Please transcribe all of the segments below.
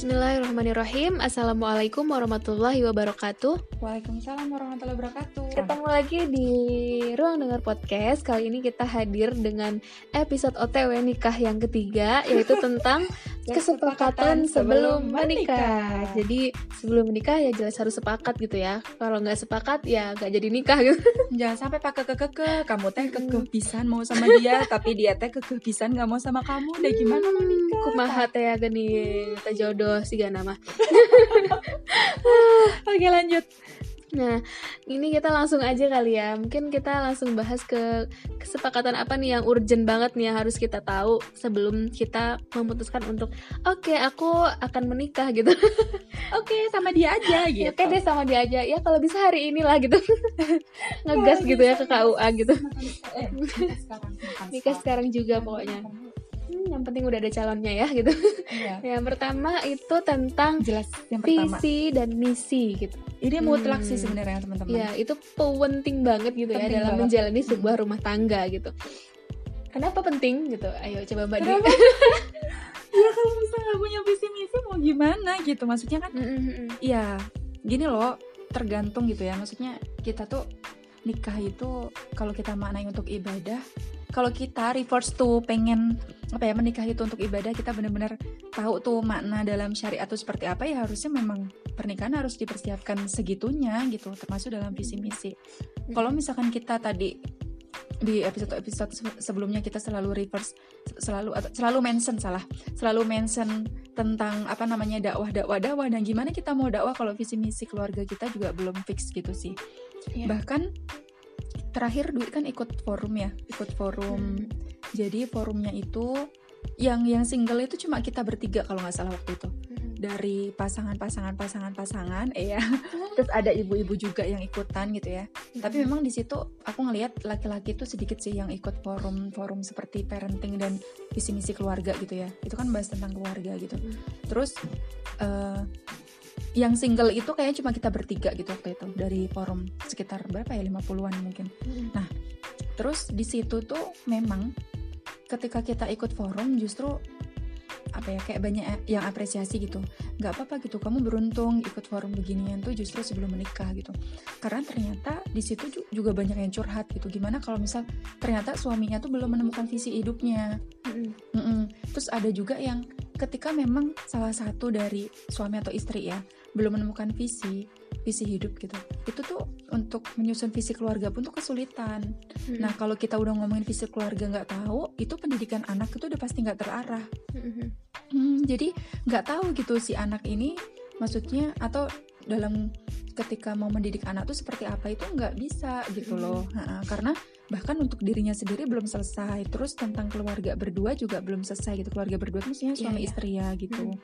Bismillahirrahmanirrahim. Assalamualaikum warahmatullahi wabarakatuh. Waalaikumsalam warahmatullahi wabarakatuh. Ketemu lagi di Ruang Dengar Podcast. Kali ini kita hadir dengan episode OTW nikah yang ketiga Yaitu tentang kesepakatan sebelum menikah. Jadi sebelum menikah ya jelas harus sepakat gitu ya. Kalau nggak sepakat ya nggak jadi nikah gitu. Jangan sampai pakai kekeke Kamu teh kekeh pisan mau sama dia Tapi dia teh kekeh pisan gak mau sama kamu Udah gimana mau nikah? Kumaha teh ya gini Kita jodoh sih gak nama Oke lanjut Nah, ini kita langsung aja kali ya. Mungkin kita langsung bahas ke kesepakatan apa nih yang urgent banget nih yang harus kita tahu sebelum kita memutuskan untuk oke, okay, aku akan menikah gitu. oke, okay, sama dia aja gitu. Oke okay, deh sama dia aja. Ya kalau bisa hari inilah gitu. Ngegas gitu ya ke KUA gitu. Eh, nikah sekarang juga pokoknya yang penting udah ada calonnya ya gitu. Iya. yang pertama itu tentang jelas yang pertama. visi dan misi gitu. Ini mutlak sih sebenarnya teman-teman. Ya, itu penting banget gitu ya penting ya dalam banget. menjalani sebuah rumah tangga gitu. Kenapa penting gitu? Ayo coba Mbak Di. ya kalau misalnya nggak punya visi misi mau gimana gitu maksudnya kan? Iya, gini loh, tergantung gitu ya. Maksudnya kita tuh nikah itu kalau kita maknai untuk ibadah kalau kita reverse tuh pengen apa ya menikah itu untuk ibadah kita benar-benar tahu tuh makna dalam syariat itu seperti apa ya harusnya memang pernikahan harus dipersiapkan segitunya gitu termasuk dalam visi misi. Kalau misalkan kita tadi di episode-episode sebelumnya kita selalu reverse selalu selalu mention salah selalu mention tentang apa namanya dakwah dakwah dakwah dan gimana kita mau dakwah kalau visi misi keluarga kita juga belum fix gitu sih. Yeah. bahkan terakhir duit kan ikut forum ya ikut forum hmm. jadi forumnya itu yang yang single itu cuma kita bertiga kalau nggak salah waktu itu hmm. dari pasangan pasangan pasangan pasangan eh ya terus ada ibu-ibu juga yang ikutan gitu ya hmm. tapi memang di situ aku ngelihat laki-laki itu sedikit sih yang ikut forum forum seperti parenting dan visi misi keluarga gitu ya itu kan bahas tentang keluarga gitu hmm. terus uh, yang single itu kayaknya cuma kita bertiga gitu waktu itu dari forum sekitar berapa ya 50-an mungkin. Hmm. Nah, terus di situ tuh memang ketika kita ikut forum justru apa ya kayak banyak yang apresiasi gitu nggak apa-apa gitu kamu beruntung ikut forum beginian tuh justru sebelum menikah gitu karena ternyata di situ juga banyak yang curhat gitu gimana kalau misal ternyata suaminya tuh belum menemukan visi hidupnya mm -mm. terus ada juga yang ketika memang salah satu dari suami atau istri ya belum menemukan visi visi hidup gitu itu tuh untuk menyusun visi keluarga pun tuh kesulitan hmm. nah kalau kita udah ngomongin visi keluarga nggak tahu itu pendidikan anak itu udah pasti nggak terarah hmm. Hmm, jadi nggak tahu gitu si anak ini maksudnya atau dalam ketika mau mendidik anak tuh seperti apa itu nggak bisa gitu loh. Hmm. karena bahkan untuk dirinya sendiri belum selesai. Terus tentang keluarga berdua juga belum selesai gitu. Keluarga berdua itu maksudnya suami yeah, istri ya gitu. Hmm.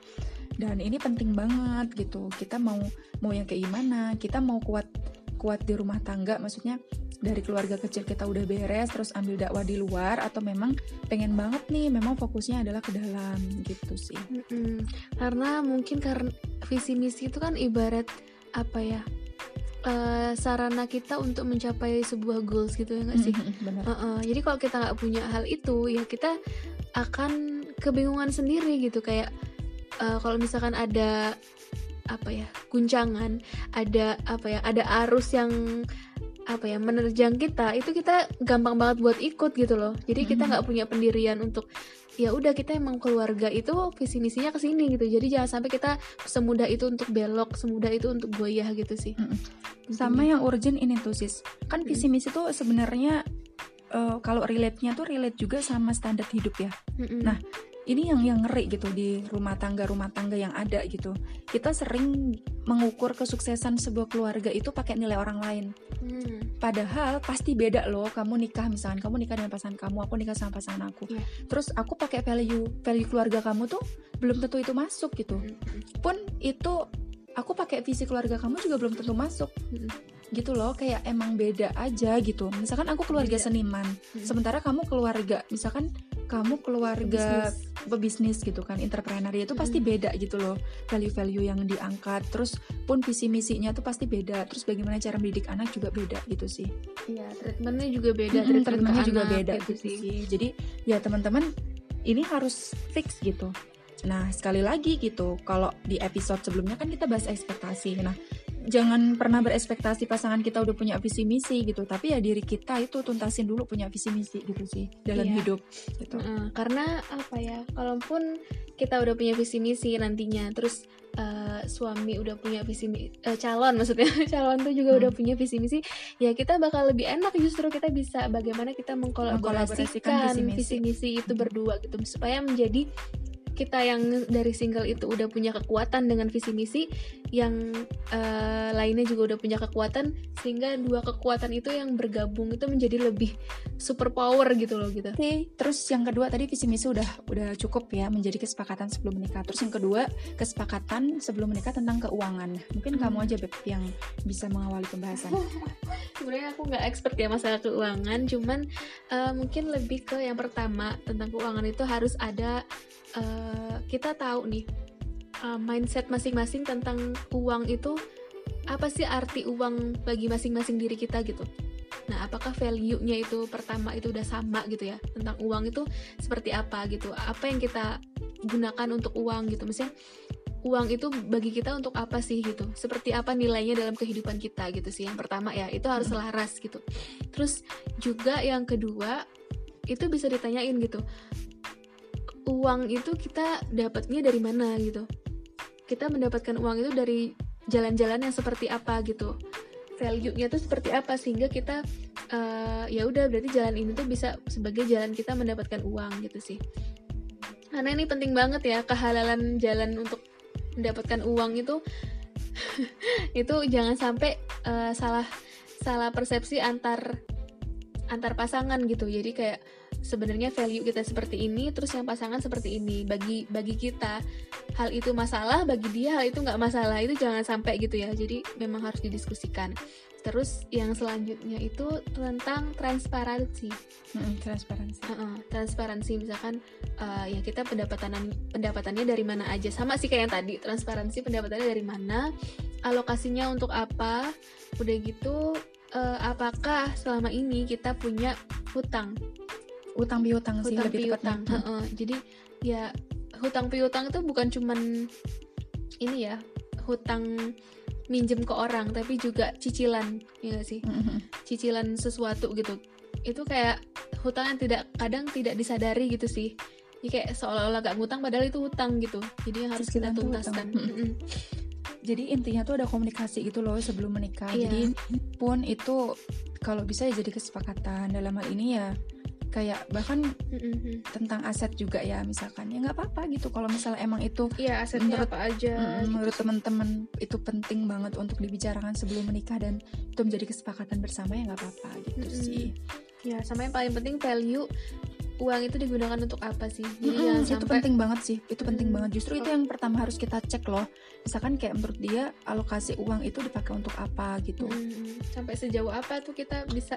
dan ini penting banget gitu. Kita mau mau yang kayak gimana kita mau kuat kuat di rumah tangga maksudnya dari keluarga kecil kita udah beres terus ambil dakwah di luar atau memang pengen banget nih memang fokusnya adalah ke dalam gitu sih -hmm. karena mungkin karena visi misi itu kan ibarat apa ya uh, sarana kita untuk mencapai sebuah goals gitu ya nggak sih? Mm-hmm, Uh -uh. Jadi kalau kita nggak punya hal itu ya kita akan kebingungan sendiri gitu kayak uh, kalau misalkan ada apa ya guncangan, ada apa ya, ada arus yang apa ya menerjang kita itu kita gampang banget buat ikut gitu loh. Jadi kita nggak punya pendirian untuk ya udah kita emang keluarga itu visi misinya ke sini gitu. Jadi jangan sampai kita semudah itu untuk belok semudah itu untuk goyah gitu sih. Mm-hmm. sama yang urgent ini tuh sis. Kan visi misi tuh sebenarnya uh, kalau relate nya tuh relate juga sama standar hidup ya. Mm-hmm. nah ini yang yang ngeri gitu di rumah tangga rumah tangga yang ada gitu kita sering mengukur kesuksesan sebuah keluarga itu pakai nilai orang lain hmm. padahal pasti beda loh kamu nikah misalnya kamu nikah dengan pasangan kamu aku nikah sama pasangan aku yeah. terus aku pakai value value keluarga kamu tuh belum tentu itu masuk gitu hmm. pun itu aku pakai visi keluarga kamu juga belum tentu masuk hmm gitu loh kayak emang beda aja gitu misalkan aku keluarga beda. seniman hmm. sementara kamu keluarga misalkan kamu keluarga pebisnis gitu kan entrepreneur itu pasti hmm. beda gitu loh value-value yang diangkat terus pun visi misinya tuh pasti beda terus bagaimana cara mendidik anak juga beda gitu sih iya treatmentnya juga beda hmm, treatmentnya juga beda gitu, gitu sih. sih jadi ya teman-teman ini harus fix gitu Nah, sekali lagi gitu, kalau di episode sebelumnya kan kita bahas ekspektasi. Nah, jangan pernah berekspektasi pasangan kita udah punya visi misi gitu tapi ya diri kita itu tuntasin dulu punya visi misi gitu sih dalam iya. hidup gitu uh, karena apa ya kalaupun kita udah punya visi misi nantinya terus uh, suami udah punya visi uh, calon maksudnya calon tuh juga hmm. udah punya visi misi ya kita bakal lebih enak justru kita bisa bagaimana kita mengkolaborasikan visi misi itu berdua gitu supaya menjadi kita yang dari single itu udah punya kekuatan dengan visi misi yang uh, lainnya juga udah punya kekuatan sehingga dua kekuatan itu yang bergabung itu menjadi lebih super power gitu loh gitu. Oke, terus yang kedua tadi visi misi udah udah cukup ya menjadi kesepakatan sebelum menikah. Terus yang kedua kesepakatan sebelum menikah tentang keuangan. Mungkin hmm. kamu aja beb yang bisa mengawali pembahasan. Sebenarnya aku nggak expert ya masalah keuangan, cuman uh, mungkin lebih ke yang pertama tentang keuangan itu harus ada uh, kita tahu nih uh, mindset masing-masing tentang uang itu apa sih arti uang bagi masing-masing diri kita gitu. Nah, apakah value-nya itu pertama itu udah sama gitu ya tentang uang itu seperti apa gitu? Apa yang kita gunakan untuk uang gitu? Misalnya uang itu bagi kita untuk apa sih gitu? Seperti apa nilainya dalam kehidupan kita gitu sih? Yang pertama ya, itu harus selaras gitu. Terus juga yang kedua itu bisa ditanyain gitu uang itu kita dapatnya dari mana gitu. Kita mendapatkan uang itu dari jalan-jalan yang seperti apa gitu. Value-nya tuh seperti apa sehingga kita uh, ya udah berarti jalan ini tuh bisa sebagai jalan kita mendapatkan uang gitu sih. Karena ini penting banget ya kehalalan jalan untuk mendapatkan uang itu. Itu jangan sampai uh, salah salah persepsi antar antar pasangan gitu. Jadi kayak sebenarnya value kita seperti ini terus yang pasangan seperti ini. Bagi bagi kita hal itu masalah bagi dia hal itu nggak masalah. Itu jangan sampai gitu ya. Jadi memang harus didiskusikan. Terus yang selanjutnya itu tentang transparansi. Hmm, transparansi. Uh -uh, transparansi. Misalkan uh, ya kita pendapatan pendapatannya dari mana aja. Sama sih kayak yang tadi transparansi pendapatannya dari mana alokasinya untuk apa udah gitu uh, apakah selama ini kita punya hutang utang piutang sih hutang lebih piutang uh -uh. jadi ya hutang piutang itu bukan cuman ini ya hutang minjem ke orang tapi juga cicilan ya gak sih? Mm-hmm. cicilan sesuatu gitu. Itu kayak hutang yang tidak kadang tidak disadari gitu sih. Jadi kayak seolah-olah gak ngutang padahal itu hutang gitu. Jadi yang harus cicilan kita tuntaskan. Mm-hmm. jadi intinya tuh ada komunikasi gitu loh sebelum menikah. Yeah. jadi pun itu kalau bisa ya jadi kesepakatan. Dalam hal ini ya kayak bahkan mm-hmm. tentang aset juga ya misalkan ya nggak apa-apa gitu kalau misalnya emang itu ya asetnya menurut, apa aja mm, gitu. menurut teman-teman itu penting banget untuk dibicarakan sebelum menikah dan itu menjadi kesepakatan bersama ya nggak apa-apa gitu mm-hmm. sih ya sama yang paling penting value uang itu digunakan untuk apa sih jadi mm-hmm, sampai... itu penting banget sih itu penting hmm. banget justru itu yang pertama harus kita cek loh misalkan kayak menurut dia alokasi uang itu dipakai untuk apa gitu hmm, sampai sejauh apa tuh kita bisa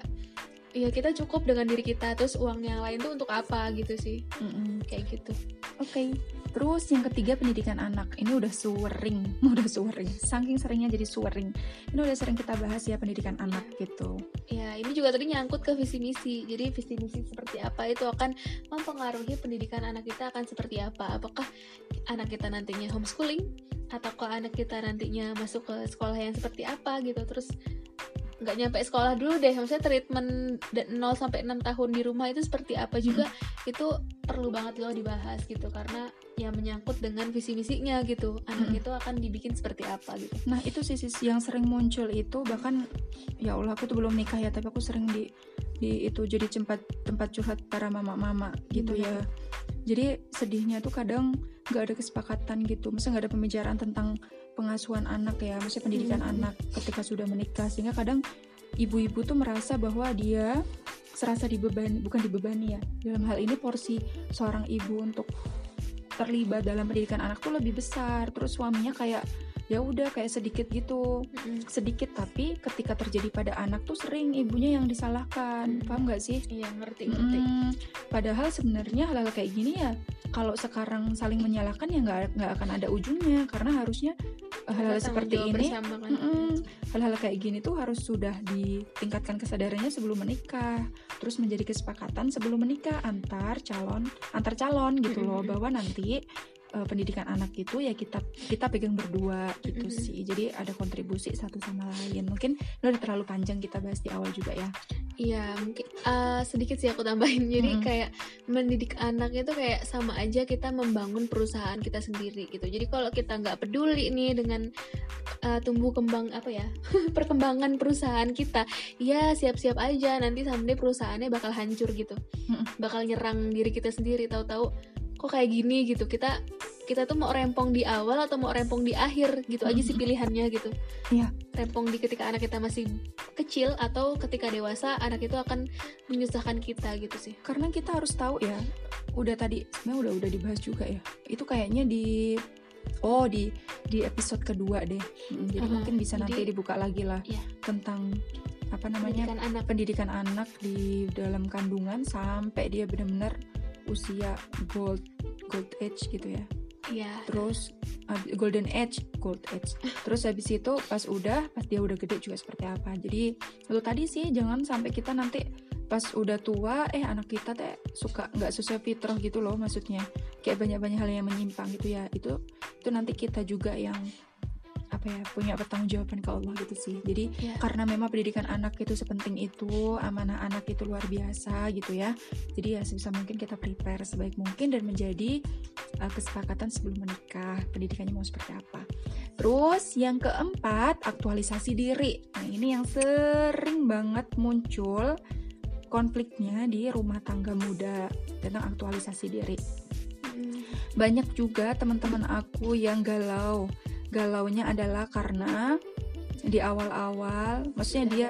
ya kita cukup dengan diri kita terus uang yang lain tuh untuk apa gitu sih. Mm-hmm. kayak gitu. Oke. Okay. terus yang ketiga pendidikan anak. Ini udah sering udah sering saking seringnya jadi sering ini udah sering kita bahas ya pendidikan anak gitu. Ya ini juga tadi nyangkut ke visi misi. Jadi visi misi seperti apa itu akan mempengaruhi pendidikan anak kita akan seperti apa. Apakah anak kita nantinya homeschooling? Atau kalau anak kita nantinya masuk ke sekolah yang seperti apa gitu? Terus nggak nyampe sekolah dulu deh. Maksudnya treatment 0 sampai 6 tahun di rumah itu seperti apa juga hmm. itu perlu banget loh dibahas gitu. Karena ya menyangkut dengan visi misinya gitu. Anak hmm. itu akan dibikin seperti apa gitu. Nah itu sisi yang sering muncul itu. Bahkan ya Allah aku tuh belum nikah ya tapi aku sering di di itu jadi tempat tempat curhat para mama-mama gitu ya. Jadi sedihnya tuh kadang nggak ada kesepakatan gitu. Masa nggak ada pembicaraan tentang pengasuhan anak ya, maksudnya pendidikan hmm. anak ketika sudah menikah sehingga kadang ibu-ibu tuh merasa bahwa dia serasa dibebani, bukan dibebani ya. Dalam hal ini porsi seorang ibu untuk terlibat dalam pendidikan anak tuh lebih besar. Terus suaminya kayak ya udah kayak sedikit gitu mm-hmm. sedikit tapi ketika terjadi pada anak tuh sering ibunya yang disalahkan mm-hmm. paham nggak sih iya ngerti ngerti mm, padahal sebenarnya hal-hal kayak gini ya kalau sekarang saling menyalahkan ya nggak nggak akan ada ujungnya karena harusnya hal-hal seperti ini kan? hal-hal kayak gini tuh harus sudah ditingkatkan kesadarannya sebelum menikah. Terus menjadi kesepakatan sebelum menikah antar calon antar calon gitu loh. Bahwa nanti uh, pendidikan anak itu ya kita kita pegang berdua gitu sih. Jadi ada kontribusi satu sama lain. Mungkin udah terlalu panjang kita bahas di awal juga ya Iya, mungkin uh, sedikit sih aku tambahin. Jadi hmm. kayak mendidik anak itu kayak sama aja kita membangun perusahaan kita sendiri gitu. Jadi kalau kita nggak peduli nih dengan uh, tumbuh kembang apa ya perkembangan perusahaan kita, ya siap-siap aja nanti someday perusahaannya bakal hancur gitu, hmm. bakal nyerang diri kita sendiri. Tahu-tahu kok kayak gini gitu. Kita kita tuh mau rempong di awal atau mau rempong di akhir gitu aja sih pilihannya gitu. Iya. Rempong di ketika anak kita masih kecil atau ketika dewasa anak itu akan menyusahkan kita gitu sih. Karena kita harus tahu ya, udah tadi sebenarnya udah udah dibahas juga ya. Itu kayaknya di oh di di episode kedua deh. Jadi uh -huh. mungkin bisa nanti dibuka lagi lah iya. tentang apa namanya pendidikan anak. pendidikan anak di dalam kandungan sampai dia benar-benar usia gold gold age gitu ya Iya. Terus golden age, gold age. Terus habis itu pas udah, pas dia udah gede juga seperti apa. Jadi itu tadi sih jangan sampai kita nanti pas udah tua eh anak kita teh suka nggak sesuai fitrah gitu loh maksudnya kayak banyak-banyak hal yang menyimpang gitu ya itu itu nanti kita juga yang apa ya punya pertanggungjawaban ke Allah gitu sih. Jadi yeah. karena memang pendidikan anak itu sepenting itu amanah anak itu luar biasa gitu ya. Jadi ya sebisa mungkin kita prepare sebaik mungkin dan menjadi uh, kesepakatan sebelum menikah pendidikannya mau seperti apa. Terus yang keempat aktualisasi diri. Nah ini yang sering banget muncul konfliknya di rumah tangga muda tentang aktualisasi diri. Hmm. banyak juga teman-teman aku yang galau galaunya adalah karena di awal-awal maksudnya dia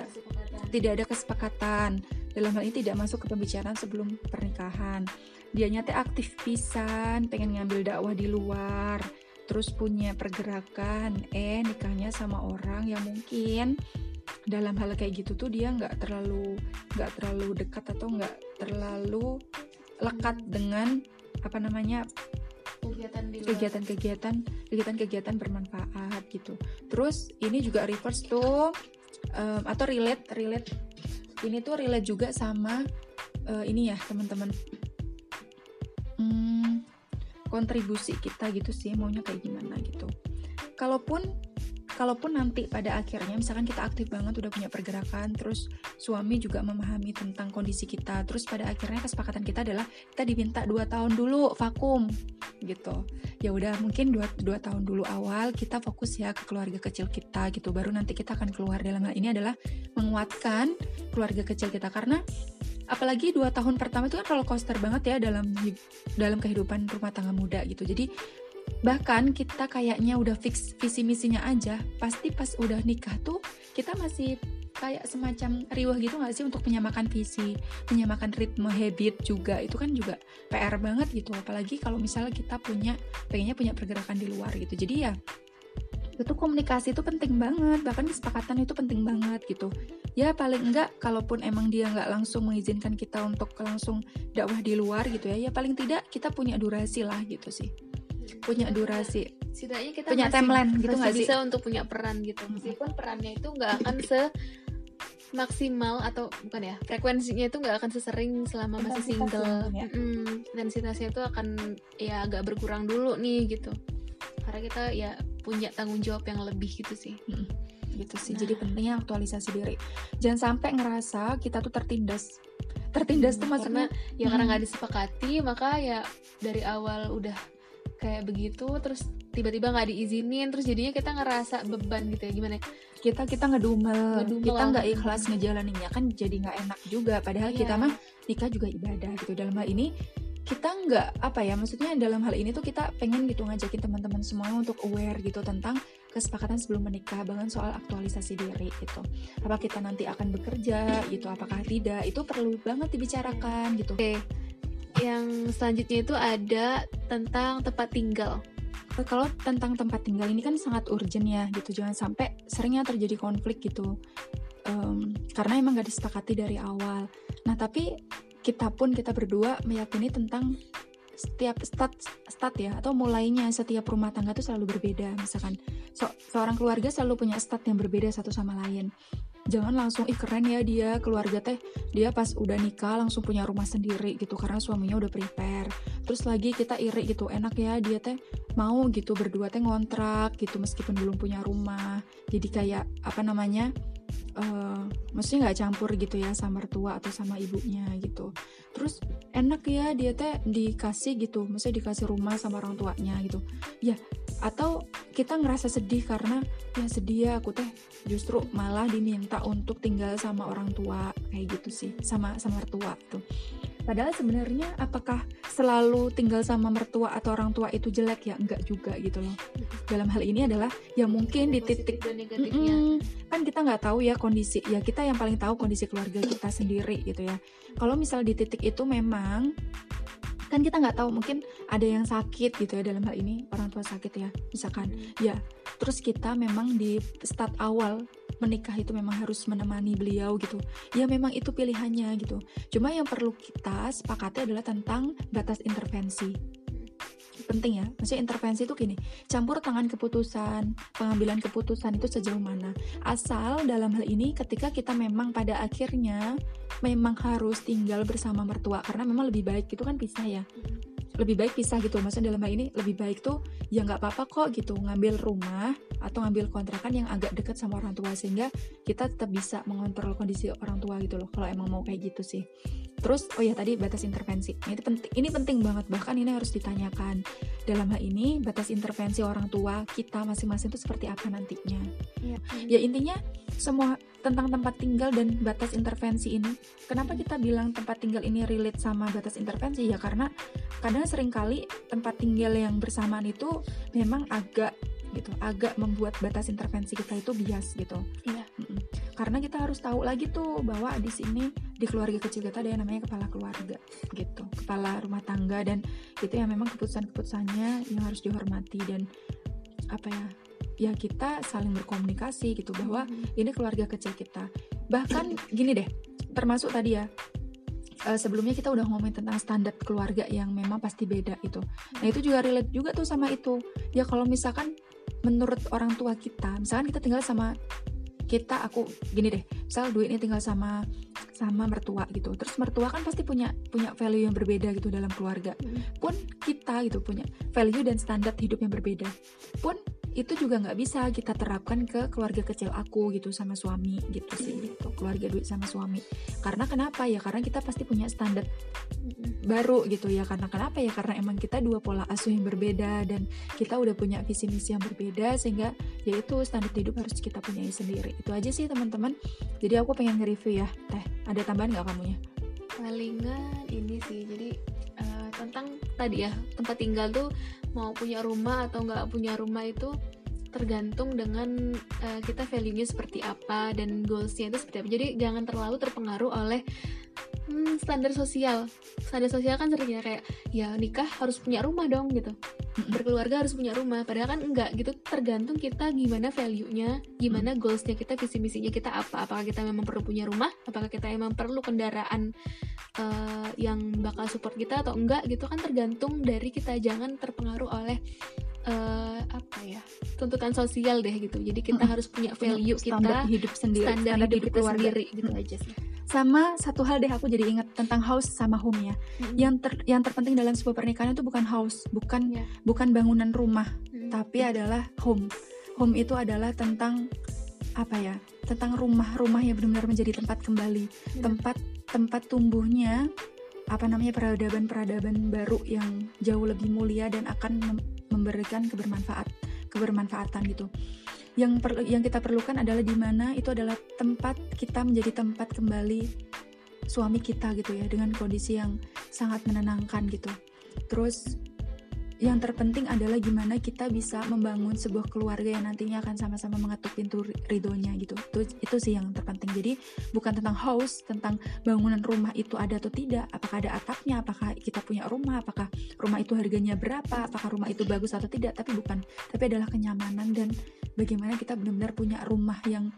tidak ada kesepakatan. Dalam hal ini tidak masuk ke pembicaraan sebelum pernikahan. Dia nyata aktif pisan pengen ngambil dakwah di luar terus punya pergerakan eh nikahnya sama orang yang mungkin dalam hal kayak gitu tuh dia nggak terlalu nggak terlalu dekat atau nggak terlalu lekat dengan apa namanya kegiatan-kegiatan kegiatan-kegiatan bermanfaat gitu. Terus ini juga reverse tuh um, atau relate relate ini tuh relate juga sama uh, ini ya teman-teman. Hmm, kontribusi kita gitu sih maunya kayak gimana gitu. Kalaupun kalaupun nanti pada akhirnya misalkan kita aktif banget udah punya pergerakan terus suami juga memahami tentang kondisi kita terus pada akhirnya kesepakatan kita adalah kita diminta dua tahun dulu vakum gitu. Ya udah mungkin dua, dua tahun dulu awal kita fokus ya ke keluarga kecil kita gitu. Baru nanti kita akan keluar. Dalam hal ini adalah menguatkan keluarga kecil kita. Karena apalagi dua tahun pertama itu kan roller coaster banget ya dalam dalam kehidupan rumah tangga muda gitu. Jadi bahkan kita kayaknya udah fix visi misinya aja. Pasti pas udah nikah tuh kita masih kayak semacam riuh gitu gak sih untuk menyamakan visi menyamakan ritme habit juga. Itu kan juga PR banget gitu. Apalagi kalau misalnya kita punya pengennya punya pergerakan di luar gitu. Jadi ya itu komunikasi itu penting banget. Bahkan kesepakatan itu penting banget gitu. Ya paling enggak kalaupun emang dia nggak langsung mengizinkan kita untuk langsung dakwah di luar gitu ya ya paling tidak kita punya durasi lah gitu sih punya durasi. Setidaknya kita punya masih, timeline gitu nggak bisa untuk punya peran gitu. Meskipun perannya itu nggak akan se maksimal atau bukan ya frekuensinya itu nggak akan sesering selama masih single. ya. mm, intensitasnya itu akan ya agak berkurang dulu nih gitu. Karena kita ya punya tanggung jawab yang lebih gitu sih. Mm, gitu sih. Nah. jadi pentingnya aktualisasi diri. Jangan sampai ngerasa kita tuh tertindas. Tertindas hmm, tuh maksudnya karena, ya karena nggak disepakati maka ya dari awal udah kayak begitu terus tiba-tiba nggak diizinin terus jadinya kita ngerasa beban gitu ya gimana kita kita ngedumel, ngedumel. kita nggak ikhlas ngejalaninnya kan jadi nggak enak juga. Padahal yeah. kita mah nikah juga ibadah gitu. Dalam hal ini kita nggak apa ya maksudnya dalam hal ini tuh kita pengen gitu ngajakin teman-teman semua untuk aware gitu tentang kesepakatan sebelum menikah bahkan soal aktualisasi diri gitu. Apa kita nanti akan bekerja gitu apakah tidak? Itu perlu banget dibicarakan gitu. Oke. okay yang selanjutnya itu ada tentang tempat tinggal. Kalau tentang tempat tinggal ini kan sangat urgent ya gitu, jangan sampai seringnya terjadi konflik gitu, um, karena emang gak disepakati dari awal. Nah tapi kita pun kita berdua meyakini tentang setiap stat stat ya atau mulainya setiap rumah tangga itu selalu berbeda misalkan so, seorang keluarga selalu punya stat yang berbeda satu sama lain jangan langsung ih keren ya dia keluarga teh dia pas udah nikah langsung punya rumah sendiri gitu karena suaminya udah prepare. Terus lagi kita iri gitu enak ya dia teh mau gitu berdua teh ngontrak gitu meskipun belum punya rumah. Jadi kayak apa namanya uh, maksudnya nggak campur gitu ya sama mertua atau sama ibunya gitu. Terus enak ya dia teh dikasih gitu maksudnya dikasih rumah sama orang tuanya gitu. Ya atau kita ngerasa sedih karena ya sedih ya aku teh justru malah diminta untuk tinggal sama orang tua kayak gitu sih sama sama mertua tuh padahal sebenarnya apakah selalu tinggal sama mertua atau orang tua itu jelek? Ya enggak juga gitu loh. Dalam hal ini adalah ya mungkin di titik mm kan kita nggak tahu ya kondisi ya kita yang paling tahu kondisi keluarga kita sendiri gitu ya. Kalau misal di titik itu memang kan kita nggak tahu mungkin ada yang sakit gitu ya dalam hal ini orang tua sakit ya misalkan. Ya terus kita memang di start awal menikah itu memang harus menemani beliau gitu. Ya memang itu pilihannya gitu. Cuma yang perlu kita sepakati adalah tentang batas intervensi. Penting ya. Maksudnya intervensi itu gini campur tangan keputusan pengambilan keputusan itu sejauh mana. Asal dalam hal ini ketika kita memang pada akhirnya memang harus tinggal bersama mertua karena memang lebih baik itu kan pisah ya lebih baik pisah gitu. Maksudnya dalam hal ini lebih baik tuh ya nggak apa-apa kok gitu ngambil rumah atau ngambil kontrakan yang agak dekat sama orang tua sehingga kita tetap bisa mengontrol kondisi orang tua gitu loh kalau emang mau kayak gitu sih. Terus oh ya tadi batas intervensi. Ini penting ini penting banget. Bahkan ini harus ditanyakan. Dalam hal ini batas intervensi orang tua kita masing-masing itu seperti apa nantinya? Ya, ya intinya semua tentang tempat tinggal dan batas intervensi ini. Kenapa kita bilang tempat tinggal ini relate sama batas intervensi? Ya karena kadang sering kali tempat tinggal yang bersamaan itu memang agak gitu, agak membuat batas intervensi kita itu bias gitu. Iya. Karena kita harus tahu lagi tuh bahwa di sini di keluarga kecil kita ada yang namanya kepala keluarga gitu, kepala rumah tangga dan itu yang memang keputusan-keputusannya yang harus dihormati dan apa ya ya kita saling berkomunikasi gitu bahwa hmm. ini keluarga kecil kita. Bahkan gini deh termasuk tadi ya uh, sebelumnya kita udah ngomongin tentang standar keluarga yang memang pasti beda itu nah itu juga relate juga tuh sama itu. Ya kalau misalkan menurut orang tua kita misalkan kita tinggal sama kita aku gini deh misal duit ini tinggal sama sama mertua gitu. Terus mertua kan pasti punya punya value yang berbeda gitu dalam keluarga. Hmm. pun kita gitu punya value dan standar hidup yang berbeda. Pun itu juga nggak bisa kita terapkan ke keluarga kecil aku gitu sama suami gitu sih gitu. Keluarga duit sama suami. Karena kenapa ya? Karena kita pasti punya standar baru gitu ya. Karena kenapa ya? Karena emang kita dua pola asuh yang berbeda dan kita udah punya visi misi yang berbeda sehingga ya itu standar hidup harus kita punya sendiri. Itu aja sih teman-teman. Jadi aku pengen nge-review ya. Teh ada tambahan nggak kamunya? Palingan ini sih. Jadi uh, tentang tadi ya tempat tinggal tuh mau punya rumah atau nggak punya rumah itu tergantung dengan uh, kita value-nya seperti apa dan goals-nya itu seperti apa. Jadi jangan terlalu terpengaruh oleh hmm, standar sosial. Standar sosial kan seringnya kayak ya nikah harus punya rumah dong gitu. Berkeluarga harus punya rumah. Padahal kan enggak gitu. Tergantung kita gimana value-nya, gimana goals-nya kita, visi misinya kita apa. Apakah kita memang perlu punya rumah? Apakah kita memang perlu kendaraan uh, yang bakal support kita atau enggak gitu kan tergantung dari kita jangan terpengaruh oleh uh, apa ya tuntutan sosial deh gitu jadi kita hmm. harus punya value standar kita hidup sendiri standar, standar hidup, hidup kita sendiri gitu hmm. aja sih sama satu hal deh aku jadi ingat tentang house sama home ya hmm. yang ter yang terpenting dalam sebuah pernikahan itu bukan house bukan yeah. bukan bangunan rumah hmm. tapi adalah home home itu adalah tentang apa ya tentang rumah-rumah yang benar-benar menjadi tempat kembali hmm. tempat tempat tumbuhnya apa namanya peradaban-peradaban baru yang jauh lebih mulia dan akan memberikan kebermanfaat kebermanfaatan gitu. Yang per, yang kita perlukan adalah di mana itu adalah tempat kita menjadi tempat kembali suami kita gitu ya dengan kondisi yang sangat menenangkan gitu. Terus yang terpenting adalah gimana kita bisa membangun sebuah keluarga yang nantinya akan sama-sama mengetuk pintu ridhonya gitu. Itu itu sih yang terpenting. Jadi bukan tentang house tentang bangunan rumah itu ada atau tidak apakah ada atapnya apakah kita punya rumah apakah rumah itu harganya berapa apakah rumah itu bagus atau tidak tapi bukan. Tapi adalah kenyamanan dan bagaimana kita benar-benar punya rumah yang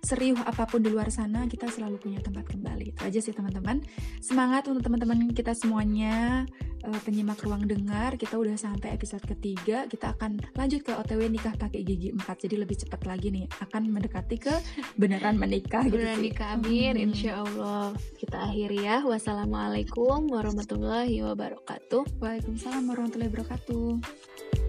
serius apa pun di luar sana kita selalu punya tempat kembali. Itu aja sih teman-teman. Semangat untuk teman-teman kita semuanya. Uh, penyimak ruang dengar kita udah sampai episode ketiga. Kita akan lanjut ke OTW nikah pakai gigi 4 jadi lebih cepat lagi nih akan mendekati ke beneran menikah gitu beneran nikah amin hmm. insya Allah kita akhiri ya. Wassalamualaikum warahmatullahi wabarakatuh. Waalaikumsalam warahmatullahi wabarakatuh